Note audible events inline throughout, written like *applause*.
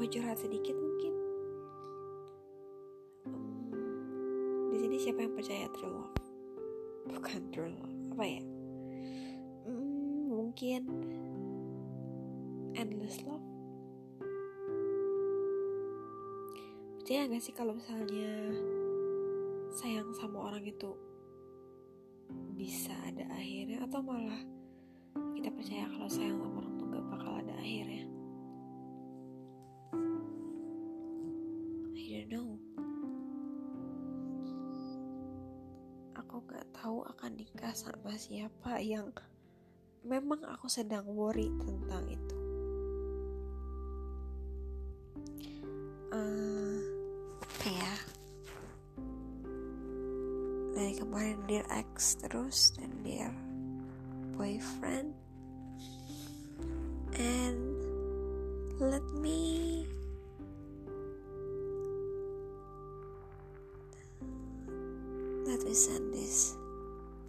mau curhat sedikit mungkin? Di sini siapa yang percaya true love? Bukan true love apa ya? Hmm, mungkin endless love. Percaya gak sih kalau misalnya sayang sama orang itu bisa ada akhirnya atau malah kita percaya kalau sayang sama orang tuh gak bakal ada akhirnya Don't know. Aku gak tahu akan nikah sama siapa yang memang aku sedang worry tentang itu. Uh, ya? Dari kemarin dear ex terus dan dear boyfriend. And let me me send this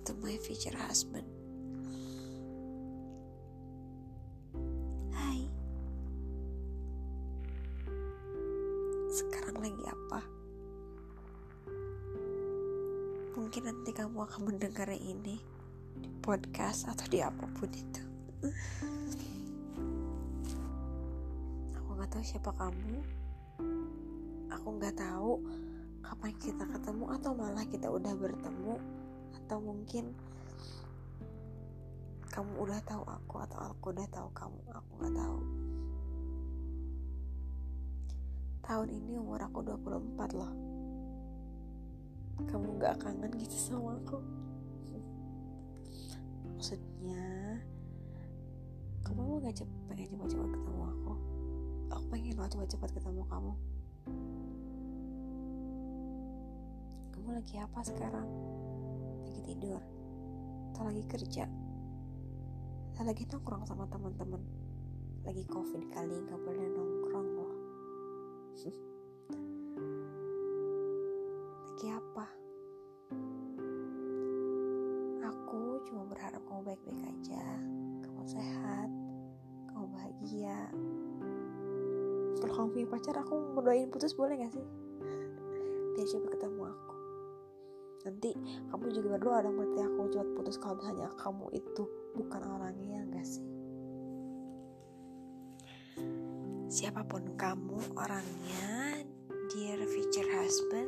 to my future husband. Hai. Sekarang lagi apa? Mungkin nanti kamu akan mendengar ini di podcast atau di apa pun itu. Aku nggak tahu siapa kamu. Aku nggak tahu kapan kita ketemu atau malah kita udah bertemu? Atau mungkin kamu udah tahu aku atau aku udah tahu kamu aku nggak tahu. Tahun ini umur aku 24 loh. Kamu gak kangen gitu sama aku? Maksudnya kamu gak cepet pengen cepat-cepat ketemu aku? Aku pengen lo cepat-cepat ketemu kamu lagi apa sekarang? Lagi tidur? Atau lagi kerja? Atau lagi nongkrong sama teman-teman? Lagi covid kali nggak boleh nongkrong loh. *laughs* Lagi apa? Aku cuma berharap kamu baik-baik aja. Kamu sehat. Kamu bahagia. Kalau kamu punya pacar aku mau doain putus boleh gak sih? *laughs* Biar coba ketemu nanti kamu juga berdoa dong berarti aku cepat putus kalau misalnya kamu itu bukan orangnya gak sih? Siapa pun kamu orangnya dear future husband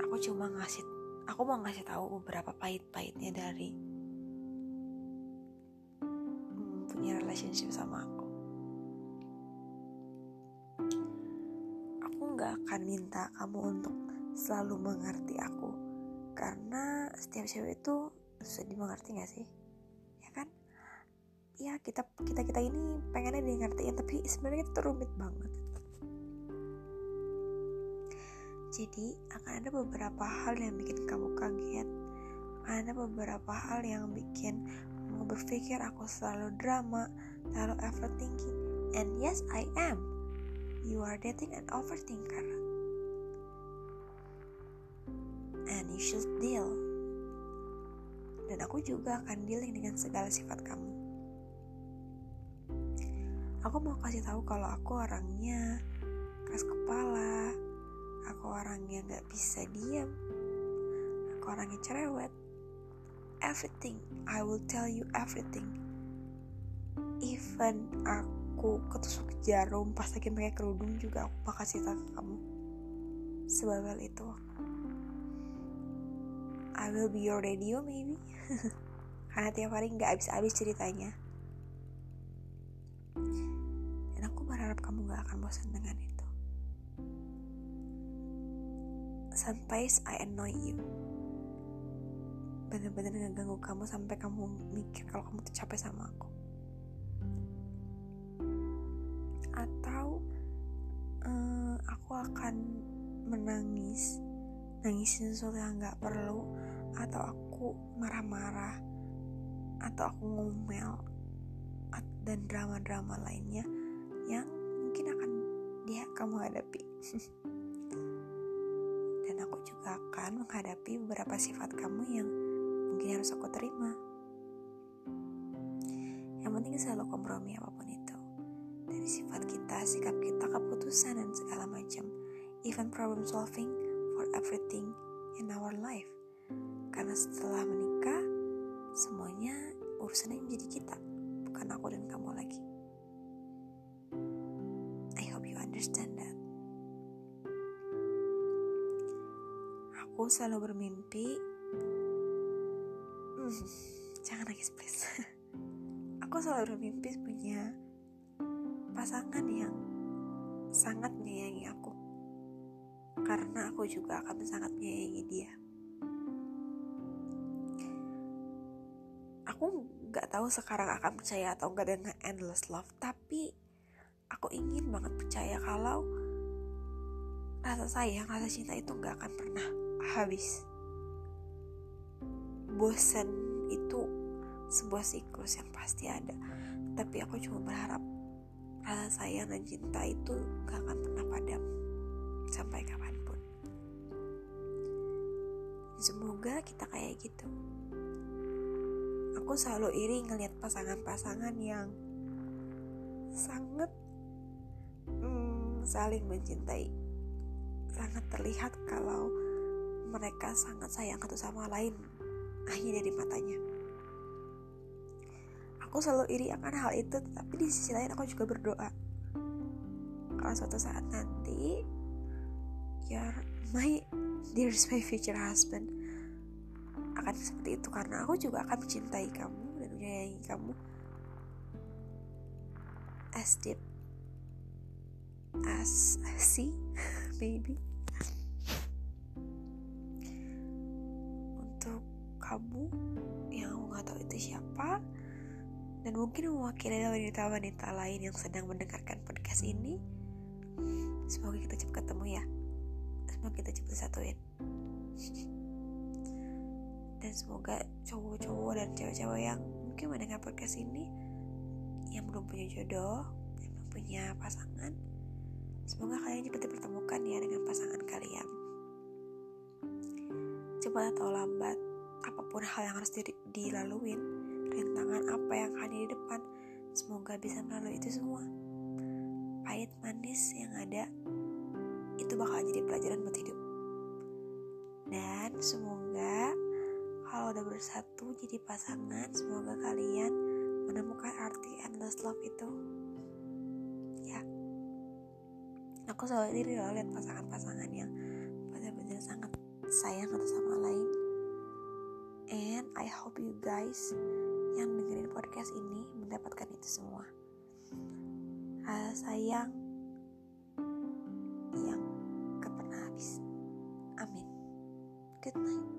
aku cuma ngasih aku mau ngasih tahu beberapa pahit-pahitnya dari hmm, punya relationship sama aku akan minta kamu untuk selalu mengerti aku. Karena setiap cewek itu susah dimengerti gak sih? Ya kan? Ya kita kita kita ini pengennya di ngertiin tapi sebenarnya itu rumit banget. Jadi akan ada beberapa hal yang bikin kamu kaget. Ada beberapa hal yang bikin kamu berpikir aku selalu drama terlalu overthinking. And yes I am you are dating an overthinker. And you should deal. Dan aku juga akan dealing dengan segala sifat kamu. Aku mau kasih tahu kalau aku orangnya keras kepala. Aku orang yang gak bisa diam aku orangnya cerewet. Everything. I will tell you everything. Even aku ketusuk jarum pas lagi pakai kerudung juga aku bakal cerita ke kamu. Sebabel itu. I will be your radio maybe *laughs* karena tiap hari nggak habis-habis ceritanya. Dan aku berharap kamu gak akan bosan dengan itu. Sometimes I annoy you. Bener-bener ngeganggu kamu sampai kamu mikir kalau kamu tuh capek sama aku akan menangis nangisin sesuatu yang nggak perlu atau aku marah-marah atau aku ngomel dan drama-drama lainnya yang mungkin akan dia kamu hadapi. *laughs* Dan aku juga akan menghadapi beberapa sifat kamu yang mungkin harus aku terima. Penting selalu kompromi apa pun itu. Dari sifat kita sikap kita keputusan dan segala macam even problem solving for everything in our life. Karena setelah menikah semuanya urusannya menjadi kita bukan aku dan kamu lagi. I hope you understand that. Aku selalu bermimpi. Hmm, jangan nangis please. *laughs* Aku selalu bermimpi punya pasangan yang sangat karena aku juga akan sangat menyayangi dia. Aku nggak tahu sekarang akan percaya atau enggak dengan endless love tapi aku ingin banget percaya kalau rasa sayang rasa cinta itu nggak akan pernah habis. Bosan itu sebuah siklus yang pasti ada tapi aku cuma berharap rasa sayang dan cinta itu gak akan pernah padam sampai kapan pun. Semoga kita kayak gitu. Aku selalu iri ngelihat pasangan-pasangan yang sangat hmm, saling mencintai. Sangat terlihat kalau mereka sangat sayang satu sama lain hanya dari matanya. Aku selalu iri akan hal itu tetapi di sisi lain aku juga berdoa. Kalau suatu saat nanti your my dearest my future husband. Akan seperti itu karena aku juga akan mencintai kamu dan menyayangi kamu as deep as sea *laughs* maybe. Kamu yang aku gak tahu itu siapa dan mungkin mewakili wanita-wanita lain yang sedang mendengarkan podcast ini semoga kita cepat ketemu ya semoga kita cepat satuin? *laughs* Dan semoga cowok-cowok dan cewek-cewek yang mungkin mendengar podcast ini yang belum punya jodoh yang belum punya pasangan semoga kalian cepat dipertemukan ya dengan pasangan kalian. Cepat atau lambat apa pun hal yang harus dilaluin, rintangan apa yang ada di depan, semoga bisa melalui itu semua. Pahit manis yang ada itu bakal jadi pelajaran buat hidup. Dan semoga kalau udah bersatu jadi pasangan, semoga kalian menemukan arti endless love itu. Ya. Aku selalu diri loh lihat pasangan-pasangan yang benar-benar sangat sayang satu sama lain And I hope you guys yang dengerin podcast ini mendapatkan itu semua. Rasa sayang yang gak pernah habis. Amin. Good night.